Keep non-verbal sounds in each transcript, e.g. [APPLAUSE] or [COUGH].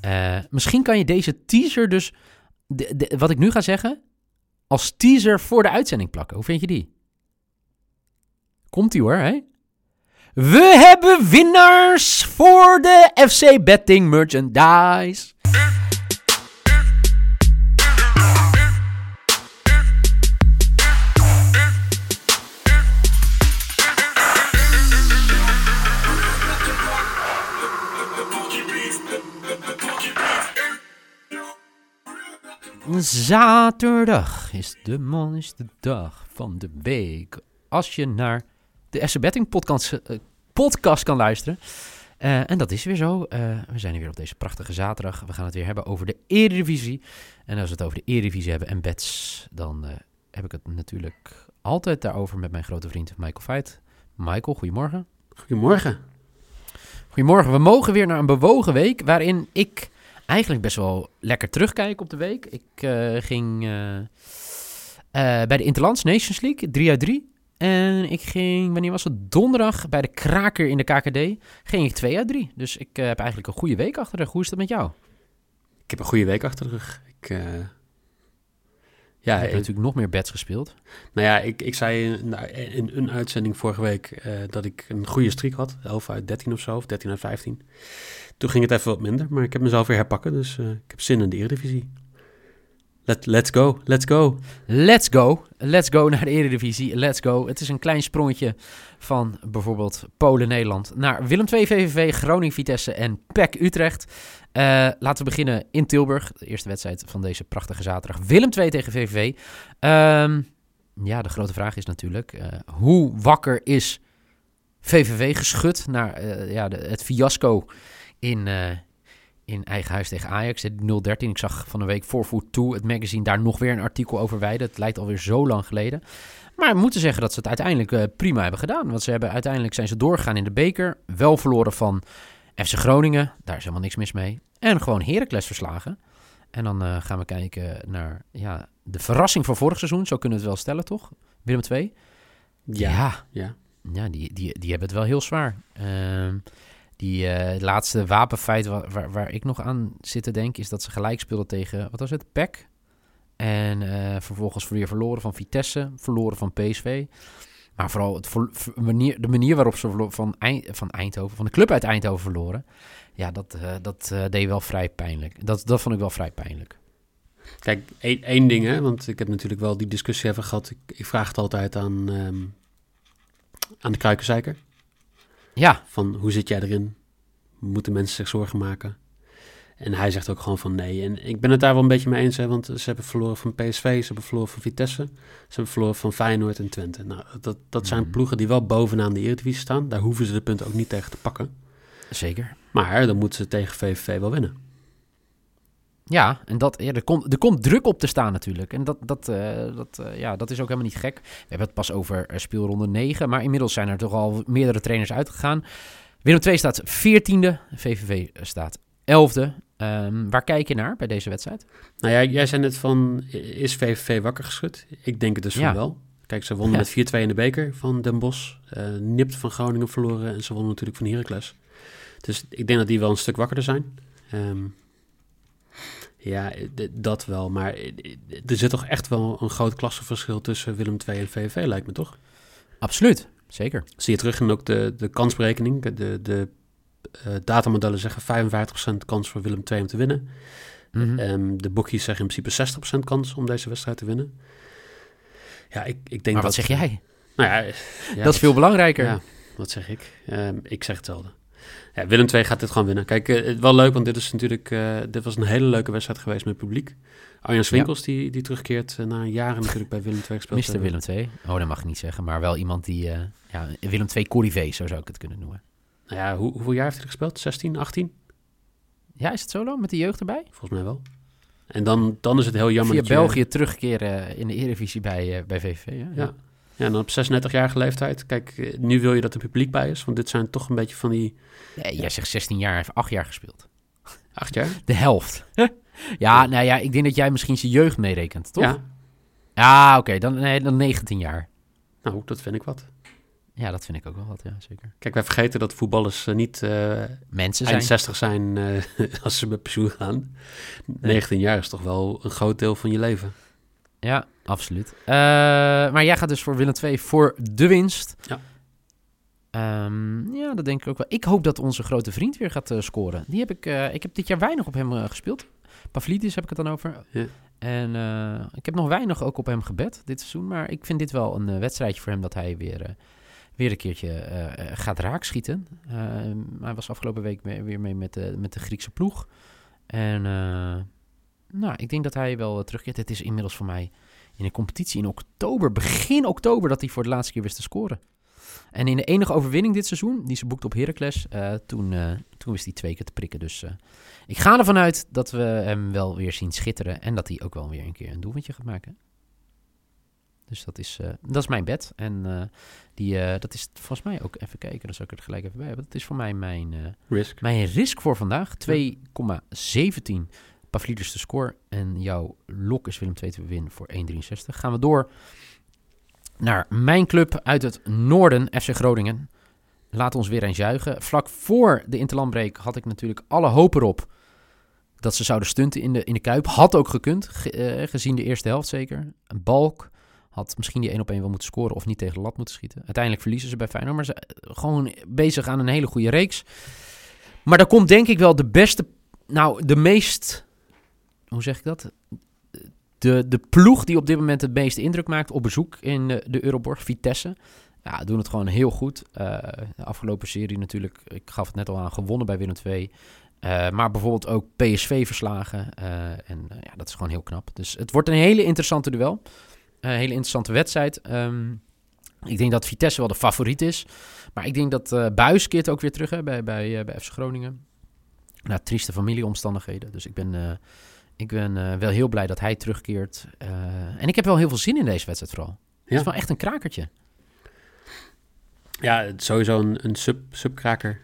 Eh, misschien kan je deze teaser dus, de, wat ik nu ga zeggen, als teaser voor de uitzending plakken. Hoe vind je die? Komt-ie hoor, hè? We hebben winnaars voor de FC Betting Merchandise. Zaterdag is de mooiste dag van de week. Als je naar de FC Betting podcast, eh, podcast kan luisteren. Eh, en dat is weer zo. Eh, we zijn hier weer op deze prachtige zaterdag. We gaan het weer hebben over de Eredivisie. En als we het over de Eredivisie hebben en bets, dan heb ik het natuurlijk altijd daarover met mijn grote vriend Michael Veit. Michael, goedemorgen. Goedemorgen. Goedemorgen. We mogen weer naar een bewogen week waarin ik eigenlijk best wel lekker terugkijk op de week. Ik eh, ging eh, eh, bij de Interlands Nations League, 3 uit 3. En ik ging, wanneer was het? Donderdag bij de kraker in de KKD. Ging ik 2 uit 3. Dus ik heb eigenlijk een goede week achter de rug. Hoe is dat met jou? Ik heb een goede week achter de rug. Ik, ja, ik heb ik- natuurlijk nog meer bets gespeeld. nou ja, ik, ik zei in, in een uitzending vorige week eh, dat ik een goede streak had. 11 uit 13 of zo, of 13 uit 15. Toen ging het even wat minder, maar ik heb mezelf weer herpakken. Dus eh, ik heb zin in de Eredivisie. Let, let's go, let's go. Let's go. Let's go naar de Eredivisie. Let's go. Het is een klein sprongetje van bijvoorbeeld Polen-Nederland naar Willem II VVV, Groningen-Vitesse en PEC Utrecht. Eh, laten we beginnen in Tilburg. De eerste wedstrijd van deze prachtige zaterdag. Willem II tegen VVV. Ehm, ja, de grote vraag is natuurlijk, eh, hoe wakker is VVV geschud naar eh, ja, het fiasco in, in eigen huis tegen Ajax. De 0-13. Ik zag van een week voor Foot 2, het magazine, daar nog weer een artikel over wijden. Het lijkt alweer zo lang geleden. Maar we moeten zeggen dat ze het uiteindelijk eh, prima hebben gedaan. Want ze hebben, uiteindelijk zijn ze doorgegaan in de beker. Wel verloren van FC Groningen. Daar is helemaal niks mis mee. En gewoon Heracles verslagen. En dan eh, gaan we kijken naar ja, de verrassing van vorig seizoen. Zo kunnen we het wel stellen, toch? Willem II. ja, ja. ja, die, die, die hebben het wel heel zwaar. Ehm, die eh, laatste wapenfeit wa- waar, waar ik nog aan zit te denken... is dat ze gelijk speelden tegen, wat was het, PEC. En eh, vervolgens weer verloren van Vitesse, verloren van PSV. Maar vooral het manier, de manier waarop ze van, van Eindhoven, van de club uit Eindhoven verloren... ja, dat, eh, dat deed wel vrij pijnlijk. Dat, dat vond ik wel vrij pijnlijk. Kijk, één, één ding, hè, want ik heb natuurlijk wel die discussie even gehad. Ik, ik vraag het altijd aan, ehm, aan de kruikenzeiker. Ja, Van hoe zit jij erin? Moeten mensen zich zorgen maken? En hij zegt ook gewoon van nee. En ik ben het daar wel een beetje mee eens, hè, want ze hebben verloren van PSV, ze hebben verloren van Vitesse, ze hebben verloren van Feyenoord en Twente. Nou, dat, dat zijn Mhm. ploegen die wel bovenaan de Eredivisie staan. Daar hoeven ze de punten ook niet tegen te pakken. zeker. Maar dan moeten ze tegen VVV wel winnen. Ja, en dat, ja, er, komt, er komt druk op te staan natuurlijk. En dat, dat, eh, dat, eh, ja, dat is ook helemaal niet gek. We hebben het pas over eh, speelronde 9, maar inmiddels zijn er toch al meerdere trainers uitgegaan. Willem II staat 14e, VVV staat 11e. Ehm, waar kijk je naar bij deze wedstrijd? Nou ja, jij zei net van, is VVV wakker geschud? Ik denk het dus Ja. van wel. Kijk, ze wonnen Ja. met 4-2 in de beker van Den Bosch. eh nipt van Groningen verloren en ze wonnen natuurlijk van Heracles. Dus ik denk dat die wel een stuk wakkerder zijn. Ehm, ja, dat wel. Maar er zit toch echt wel een groot klassenverschil tussen Willem II en VVV, lijkt me toch? Absoluut, zeker. Zie je terug in ook de, de kansberekening. De, de eh, datamodellen zeggen 55% kans voor Willem II om te winnen. Mhm. Ehm, de boekjes zeggen in principe 60% kans om deze wedstrijd te winnen. Ja, ik, ik denk maar wat dat... zeg jij? Nou ja, ja, dat is veel belangrijker. Ja, wat zeg ik? Ehm, ik zeg hetzelfde. Ja, Willem II gaat dit gewoon winnen. Kijk, eh, het wel leuk, want dit is natuurlijk... eh, dit was een hele leuke wedstrijd geweest met publiek. Arjan Swinkels, die, die terugkeert eh, na jaren natuurlijk bij Willem II gespeeld. Hebben. Willem II. Oh, dat mag ik niet zeggen. Maar wel iemand die... ja, Willem II Corrivé, zo zou ik het kunnen noemen. Nou ja, hoe, hoeveel jaar heeft hij gespeeld? 16, 18? Ja, is het zo lang met de jeugd erbij? Volgens mij wel. En dan, dan is het heel jammer Via dat je- België terugkeren in de Eredivisie bij, bij VVV. Ja, Ja. Ja, en dan op 36-jarige leeftijd. Kijk, eh, nu wil je dat er publiek bij is. Want dit zijn toch een beetje van die... Nee, jij zegt 16 jaar, heeft 8 jaar gespeeld. Acht jaar? De helft. ja, nou ja, ik denk dat jij misschien zijn jeugd meerekent, toch? Ja. Ja, oké, dan, nee, dan 19 jaar. Nou, dat vind ik wat. Ja, dat vind ik ook wel wat, ja, zeker. Kijk, wij vergeten dat voetballers eh, niet eh, Mensen zijn... 60 zijn [LAUGHS] als ze met pensioen gaan. 19 jaar is toch wel een groot deel van je leven. Ja, absoluut. Eh, maar jij gaat dus voor Willem II voor de winst. Ja. Ehm, ja, dat denk ik ook wel. Ik hoop dat onze grote vriend weer gaat eh, scoren. Die heb ik, eh, ik heb dit jaar weinig op hem gespeeld. Pavlidis heb ik het dan over. Ja. En ik heb nog weinig ook op hem gebed dit seizoen. Maar ik vind dit wel een wedstrijdje voor hem dat hij weer, weer een keertje gaat raakschieten. Ehm, hij was afgelopen week mee- weer mee met de, met de Griekse ploeg. En nou, ik denk dat hij wel terugkeert. Het is inmiddels voor mij in een competitie in oktober, begin oktober, dat hij voor de laatste keer wist te scoren. En in de enige overwinning dit seizoen, die ze boekte op Heracles, eh, toen, eh, toen wist hij twee keer te prikken. Dus eh, ik ga ervan uit dat we hem wel weer zien schitteren en dat hij ook wel weer een keer een doelpuntje gaat maken. Dus dat is, dat is mijn bed. En die, dat is volgens mij ook, even kijken, dan zal ik er gelijk even bij hebben. Dat is voor mij mijn, Risk. mijn risk voor vandaag. 2,17 Pavlidis de score. En jouw lok is Willem 2 te winnen voor 1,63. Gaan we door naar mijn club uit het noorden, FC Groningen. Laat ons weer eens juichen. Vlak voor de interlandbreek had ik natuurlijk alle hoop erop dat ze zouden stunten in de, in de Kuip. Had ook gekund, ge- eh, gezien de eerste helft zeker. Een balk had misschien die 1 op 1 wel moeten scoren of niet tegen de lat moeten schieten. Uiteindelijk verliezen ze bij Feyenoord, maar ze eh, gewoon bezig aan een hele goede reeks. Maar daar komt denk ik wel de beste, nou de meest, hoe zeg ik dat? De, de ploeg die op dit moment het meeste indruk maakt op bezoek in de, Euroborg, Vitesse. Ja, doen het gewoon heel goed. Eh, de afgelopen serie natuurlijk, ik gaf het net al aan, gewonnen bij Willem II. Eh, maar bijvoorbeeld ook PSV verslagen. Eh, en ja, dat is gewoon heel knap. Dus het wordt een hele interessante duel. Een hele interessante wedstrijd. Ehm, ik denk dat Vitesse wel de favoriet is. Maar ik denk dat eh Buis keert ook weer terug hè, bij, bij, bij FC Groningen. Nou, trieste familieomstandigheden. Dus ik ben, ik ben eh, wel heel blij dat hij terugkeert. Eh, en ik heb wel heel veel zin in deze wedstrijd vooral. Het Ja. is wel echt een krakertje. Ja, sowieso een, een sub, subkraker.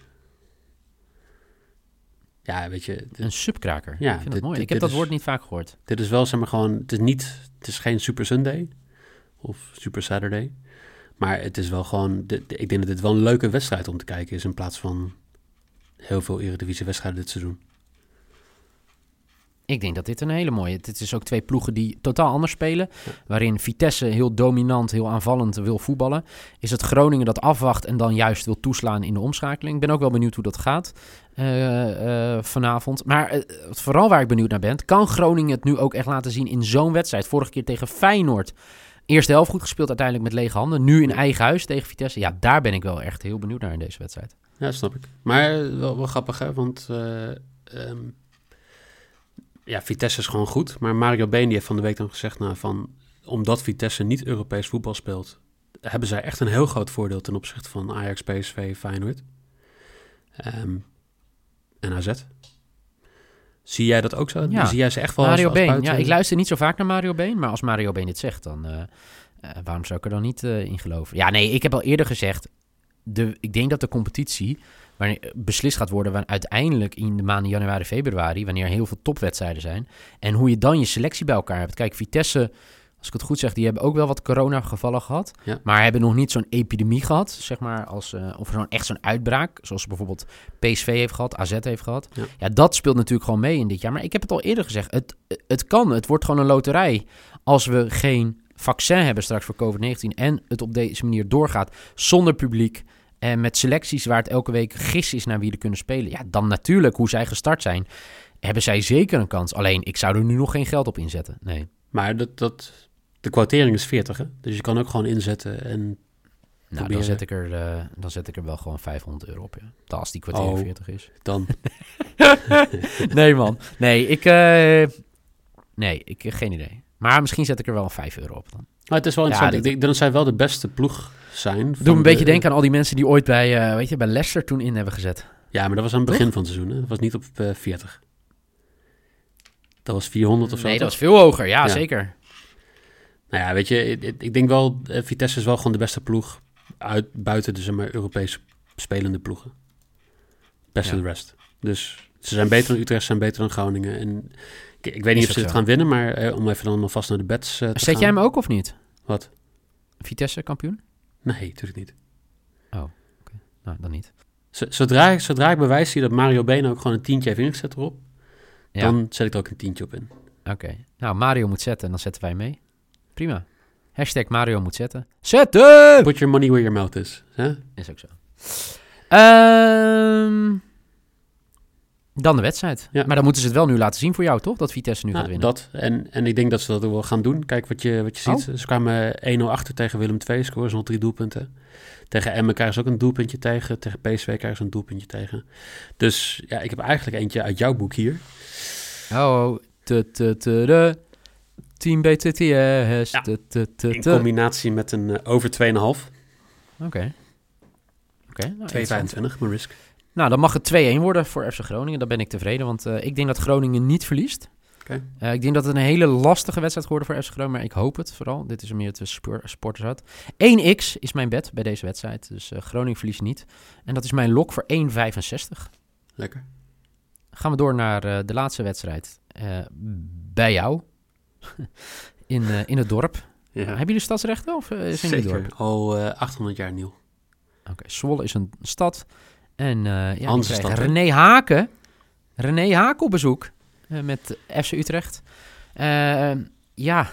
Ja, weet je, dit, Een subkraker. Ja, ik vind dit- dat mooi. dit- ik heb dat is- woord niet vaak gehoord. dit is wel zeg maar gewoon, het is niet, het is geen Super Sunday of Super Saturday. Maar het is wel gewoon, ik denk dat dit wel een leuke wedstrijd om te kijken is in plaats van heel veel Eredivisie wedstrijden dit seizoen. Ik denk dat dit een hele mooie... Dit is ook twee ploegen die totaal anders spelen. Waarin Vitesse heel dominant, heel aanvallend wil voetballen. Is het Groningen dat afwacht en dan juist wil toeslaan in de omschakeling. Ik ben ook wel benieuwd hoe dat gaat eh, eh, vanavond. Maar eh, vooral waar ik benieuwd naar ben... kan Groningen het nu ook echt laten zien in zo'n wedstrijd? Vorige keer tegen Feyenoord. Eerste helft goed gespeeld, uiteindelijk met lege handen. Nu in eigen huis tegen Vitesse. Ja, daar ben ik wel echt heel benieuwd naar in deze wedstrijd. Ja, snap ik. Maar wel, wel grappig, hè? Want eh, ehm, ja, Vitesse is gewoon goed. Maar Mario Been die heeft van de week dan gezegd... Nou, van, omdat Vitesse niet Europees voetbal speelt... hebben zij echt een heel groot voordeel ten opzichte van Ajax, PSV, Feyenoord. Ehm, en AZ. Zie jij dat ook zo? Ja. Zie jij ze echt wel Mario als, als Been. Ja, ik luister niet zo vaak naar Mario Been. Maar als Mario Been dit zegt, dan... eh, eh, waarom zou ik er dan niet eh, in geloven? Ja, nee, ik heb al eerder gezegd... De, ik denk dat de competitie wanneer, eh, beslist gaat worden... Wanneer, uiteindelijk in de maanden januari, februari... wanneer heel veel topwedstrijden zijn... en hoe je dan je selectie bij elkaar hebt. Kijk, Vitesse... Als ik het goed zeg, die hebben ook wel wat coronagevallen gehad. Ja. Maar hebben nog niet zo'n epidemie gehad, zeg maar. Als, eh, of zo'n, echt zo'n uitbraak. Zoals bijvoorbeeld PSV heeft gehad, AZ heeft gehad. Ja. Ja, dat speelt natuurlijk gewoon mee in dit jaar. Maar ik heb het al eerder gezegd. Het, het kan. Het wordt gewoon een loterij. Als we geen vaccin hebben straks voor COVID-19. En het op deze manier doorgaat. Zonder publiek. En met selecties waar het elke week gis is naar wie er kunnen spelen. Ja, dan natuurlijk, hoe zij gestart zijn. Hebben zij zeker een kans. Alleen, ik zou er nu nog geen geld op inzetten. Nee. Maar dat, dat, de kwartering is 40, hè? Dus je kan ook gewoon inzetten en... Nou, dan zet, ik er, eh, dan zet ik er wel gewoon 500 euro op. Ja. Als die kwartier Oh. 40 is. Dan, [LAUGHS] nee, man. Nee, ik. eh, nee, ik eh, geen idee. Maar misschien zet ik er wel 5 euro op dan. maar het is wel Ja, interessant. dit- ik denk dat zij wel de beste ploeg zijn. Doe een beetje de- denken aan al die mensen die ooit bij, eh, weet je, bij Leicester toen in hebben gezet. Ja, maar dat was aan het begin van het seizoen. Hè? Dat was niet op eh, 40. Dat was 400 of zo. Nee, dat was veel hoger. Ja, Ja. zeker. Nou ja, weet je, ik, ik- denk wel, eh, Vitesse is wel gewoon de beste ploeg uit, buiten de zeg maar, Europese spelende ploegen. Best Ja. of de rest. Dus ze zijn beter dan Utrecht, ze zijn beter dan Groningen. En ik, ik weet niet Is of ze zo. gaan winnen, maar eh, om even dan alvast naar de bets eh, te Zet gaan. jij hem ook of niet? Wat? Vitesse kampioen? Nee, natuurlijk niet. Nou, dan niet. Zodra, ik- zodra ik bewijs zie dat Mario Been ook gewoon een tientje heeft ingezet erop, Ja. dan zet ik er ook een tientje op in. Oké. Nou, Mario moet zetten en dan zetten wij mee. Prima. Hashtag Mario moet zetten. Zetten! Put your money where your mouth is. Hè? Is ook zo. Ehm, dan de wedstrijd. Ja. Maar dan moeten ze het wel nu laten zien voor jou, toch? Dat Vitesse nu Nou, gaat winnen. dat. En, en ik denk dat ze dat ook wel gaan doen. Kijk wat je, wat je Oh. ziet. Ze kwamen 1-0 achter tegen Willem II. Scoren ze nog drie doelpunten. Tegen Emmen krijgen ze ook een doelpuntje tegen. Tegen PSV krijgen ze een doelpuntje tegen. Dus ja, ik heb eigenlijk eentje uit jouw boek hier. Oh, te, te, te, de. Team BTTS. Ja. Te, te, te, In combinatie met een eh, over 2,5. Oké. Oké. nou, interessant. 2,25 mijn risk. Nou, dan mag het 2-1 worden voor FC Groningen. Dan ben ik tevreden, want eh, ik denk dat Groningen niet verliest. Eh, ik denk dat het een hele lastige wedstrijd geworden voor FC Groningen, maar ik hoop het vooral. Dit is meer het spoor- sporters uit. 1x is mijn bet bij deze wedstrijd, dus eh, Groningen verliest niet. En dat is mijn lok voor 1,65. Lekker. Gaan we door naar eh, de laatste wedstrijd. eh, bij jou. [LAUGHS] in, eh, in het dorp. Ja, Hebben jullie stadsrechten of eh, is het in het dorp? Al eh, 800 jaar nieuw. Oké, Zwolle is een stad. En eh ja? René Haken. René Haken op bezoek eh, met FC Utrecht. Eh, ja,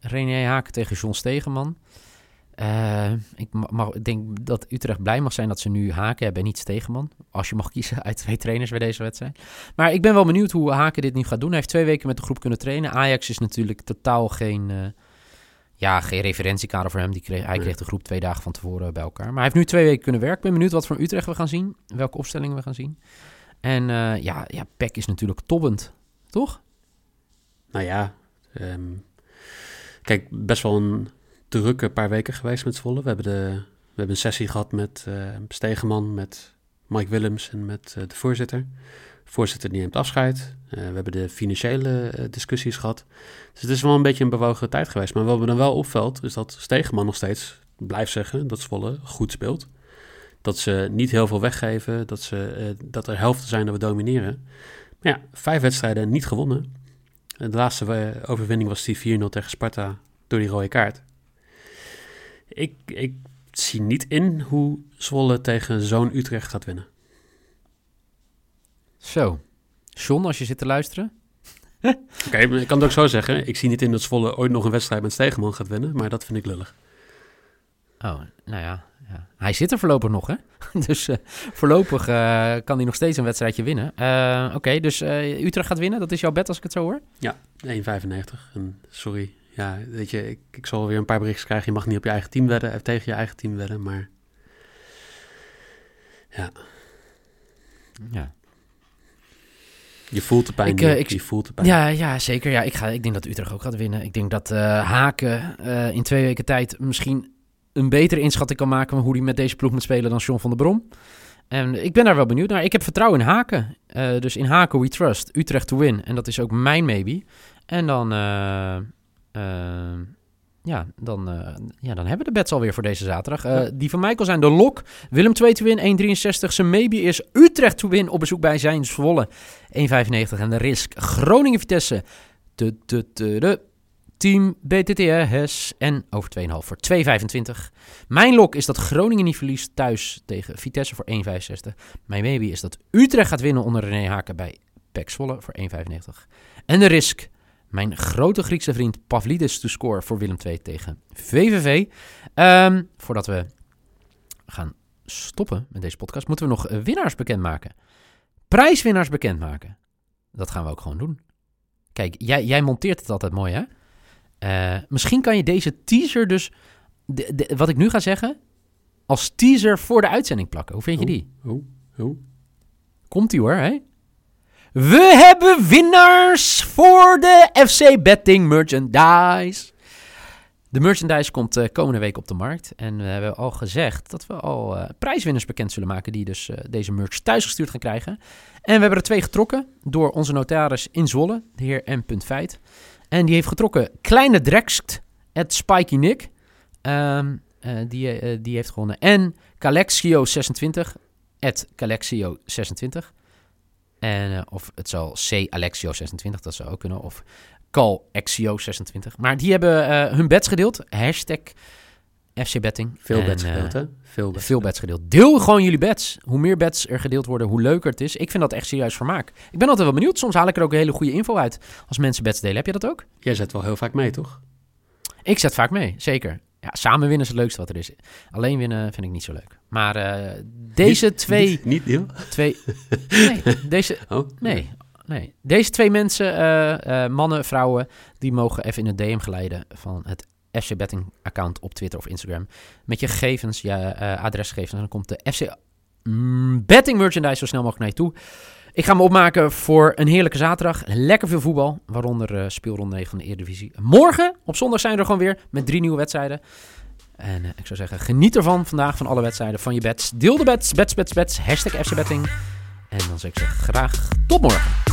René Haken tegen John Stegeman. Eh, ik ma- mag, ik denk dat Utrecht blij mag zijn dat ze nu Haken hebben en niet Stegeman. Als je mag kiezen [LAUGHS] uit twee trainers bij deze wedstrijd. Maar ik ben wel benieuwd hoe Haken dit nu gaat doen. Hij heeft twee weken met de groep kunnen trainen. Ajax is natuurlijk totaal geen, eh, ja, geen referentiekader voor hem. Die kreeg, hij kreeg de groep twee dagen van tevoren bij elkaar. Maar hij heeft nu twee weken kunnen werken. Ik ben benieuwd wat voor Utrecht we gaan zien. Welke opstellingen we gaan zien. En eh, ja, ja, Peck is natuurlijk tobbend. Toch? Nou ja, ehm, kijk, best wel een drukke paar weken geweest met Zwolle. We hebben, de, we hebben een sessie gehad met eh Stegeman, met Mike Willems en met eh, de voorzitter. Voorzitter die neemt afscheid. Eh, we hebben de financiële eh, discussies gehad. Dus het is wel een beetje een bewogen tijd geweest. Maar wat me dan wel opvalt, is dat Stegeman nog steeds blijft zeggen dat Zwolle goed speelt. Dat ze niet heel veel weggeven, dat, ze, eh, dat er helften zijn dat we domineren. Maar ja, vijf wedstrijden niet gewonnen. De laatste overwinning was die 4-0 tegen Sparta door die rode kaart. Ik, ik zie niet in hoe Zwolle tegen zo'n Utrecht gaat winnen. Zo. John, als je zit te luisteren. [LAUGHS] Oké, ik kan het ook zo zeggen. Ik zie niet in dat Zwolle ooit nog een wedstrijd met Stegeman gaat winnen. Maar dat vind ik lullig. Oh, nou ja. ja. Hij zit er voorlopig nog, hè? [LAUGHS] dus eh, voorlopig eh, kan hij nog steeds een wedstrijdje winnen. Eh, Oké, dus Utrecht gaat winnen. Dat is jouw bet als ik het zo hoor? 1,95. En sorry. Ja, weet je, ik, ik zal weer een paar berichten krijgen. Je mag niet op je eigen team wedden. Tegen je eigen team wedden. Maar Ja. Je voelt de pijn. Ik, Nick. ik- je voelt de pijn. Ja, ja zeker. Ja, ik, ga, ik denk dat Utrecht ook gaat winnen. Ik denk dat eh, Haken eh, in twee weken tijd misschien een betere inschatting kan maken van hoe hij met deze ploeg moet spelen dan John van der Brom. En ik ben daar wel benieuwd naar. Ik heb vertrouwen in Haken. Dus in Haken we trust. Utrecht to win. En dat is ook mijn maybe. En dan, ja, dan, eh, ja, dan hebben we de bets alweer voor deze zaterdag. Eh. Die van Michael zijn de lok. Willem 2 to win, 1,63. Zijn maybe is Utrecht to win op bezoek bij zijn Zwolle. 1,95. En de risk Groningen-Vitesse. De, de, de, de. Team BTTS en over 2,5 voor 2,25. Mijn lok is dat Groningen niet verliest thuis tegen Vitesse voor 1,65. Mijn maybe is dat Utrecht gaat winnen onder René Haken bij PEC Zwolle voor 1,95. En de risk, mijn grote Griekse vriend Pavlidis to score voor Willem II tegen VVV. Ehm, voordat we gaan stoppen met deze podcast, moeten we nog winnaars bekendmaken. Prijswinnaars bekendmaken. Dat gaan we ook gewoon doen. Kijk, jij, jij monteert het altijd mooi, hè? Eh, misschien kan je deze teaser dus, de, de- wat ik nu ga zeggen, als teaser voor de uitzending plakken. Hoe vind je die? Oh, oh. Komt-ie hoor, hè? We hebben winnaars voor de FC Betting Merchandise. De merchandise komt eh, komende week op de markt. En we hebben al gezegd dat we al eh, prijswinners bekend zullen maken... die dus eh, deze merch thuisgestuurd gaan krijgen. En we hebben er twee getrokken door onze notaris in Zwolle, de heer M. Feit. En die heeft getrokken Kleine Drekst, at Spiky Nick. Ehm, eh, die, die heeft gewonnen. En Calexio26, at Calexio26. En, eh, of het zal C Alexio26, dat zou ook kunnen. Of Calexio26. Maar die hebben eh, hun bets gedeeld. Hashtag FC Betting. Veel En, bets eh, gedeeld, hè? Veel bets veel bets gedeeld. Deel gewoon jullie bets. Hoe meer bets er gedeeld worden, hoe leuker het is. Ik vind dat echt serieus vermaak. Ik ben altijd wel benieuwd. Soms haal ik er ook hele goede info uit als mensen bets delen. Heb je dat ook? Jij zet wel heel vaak mee, toch? Ik zet vaak mee, zeker. Ja, samen winnen is het leukste wat er is. Alleen winnen vind ik niet zo leuk. Maar eh, deze Niet- twee... Niet, niet twee [LAUGHS] nee, deze, Oh, nee, nee. Deze twee mensen, eh, eh, mannen, vrouwen, die mogen even in het DM geleiden van het FC Betting account op Twitter of Instagram. Met je gegevens, je adresgegevens. En dan komt de FC mm, Betting merchandise zo snel mogelijk naar je toe. Ik ga me opmaken voor een heerlijke zaterdag. Lekker veel voetbal, waaronder eh speelronde 9 van de Eredivisie. Morgen, op zondag, zijn we er gewoon weer met drie nieuwe wedstrijden. En eh, ik zou zeggen, geniet ervan vandaag van alle wedstrijden, van je bets. Deel de bets, bets, bets, bets, hashtag FC. En dan zeg ik zeg graag tot morgen.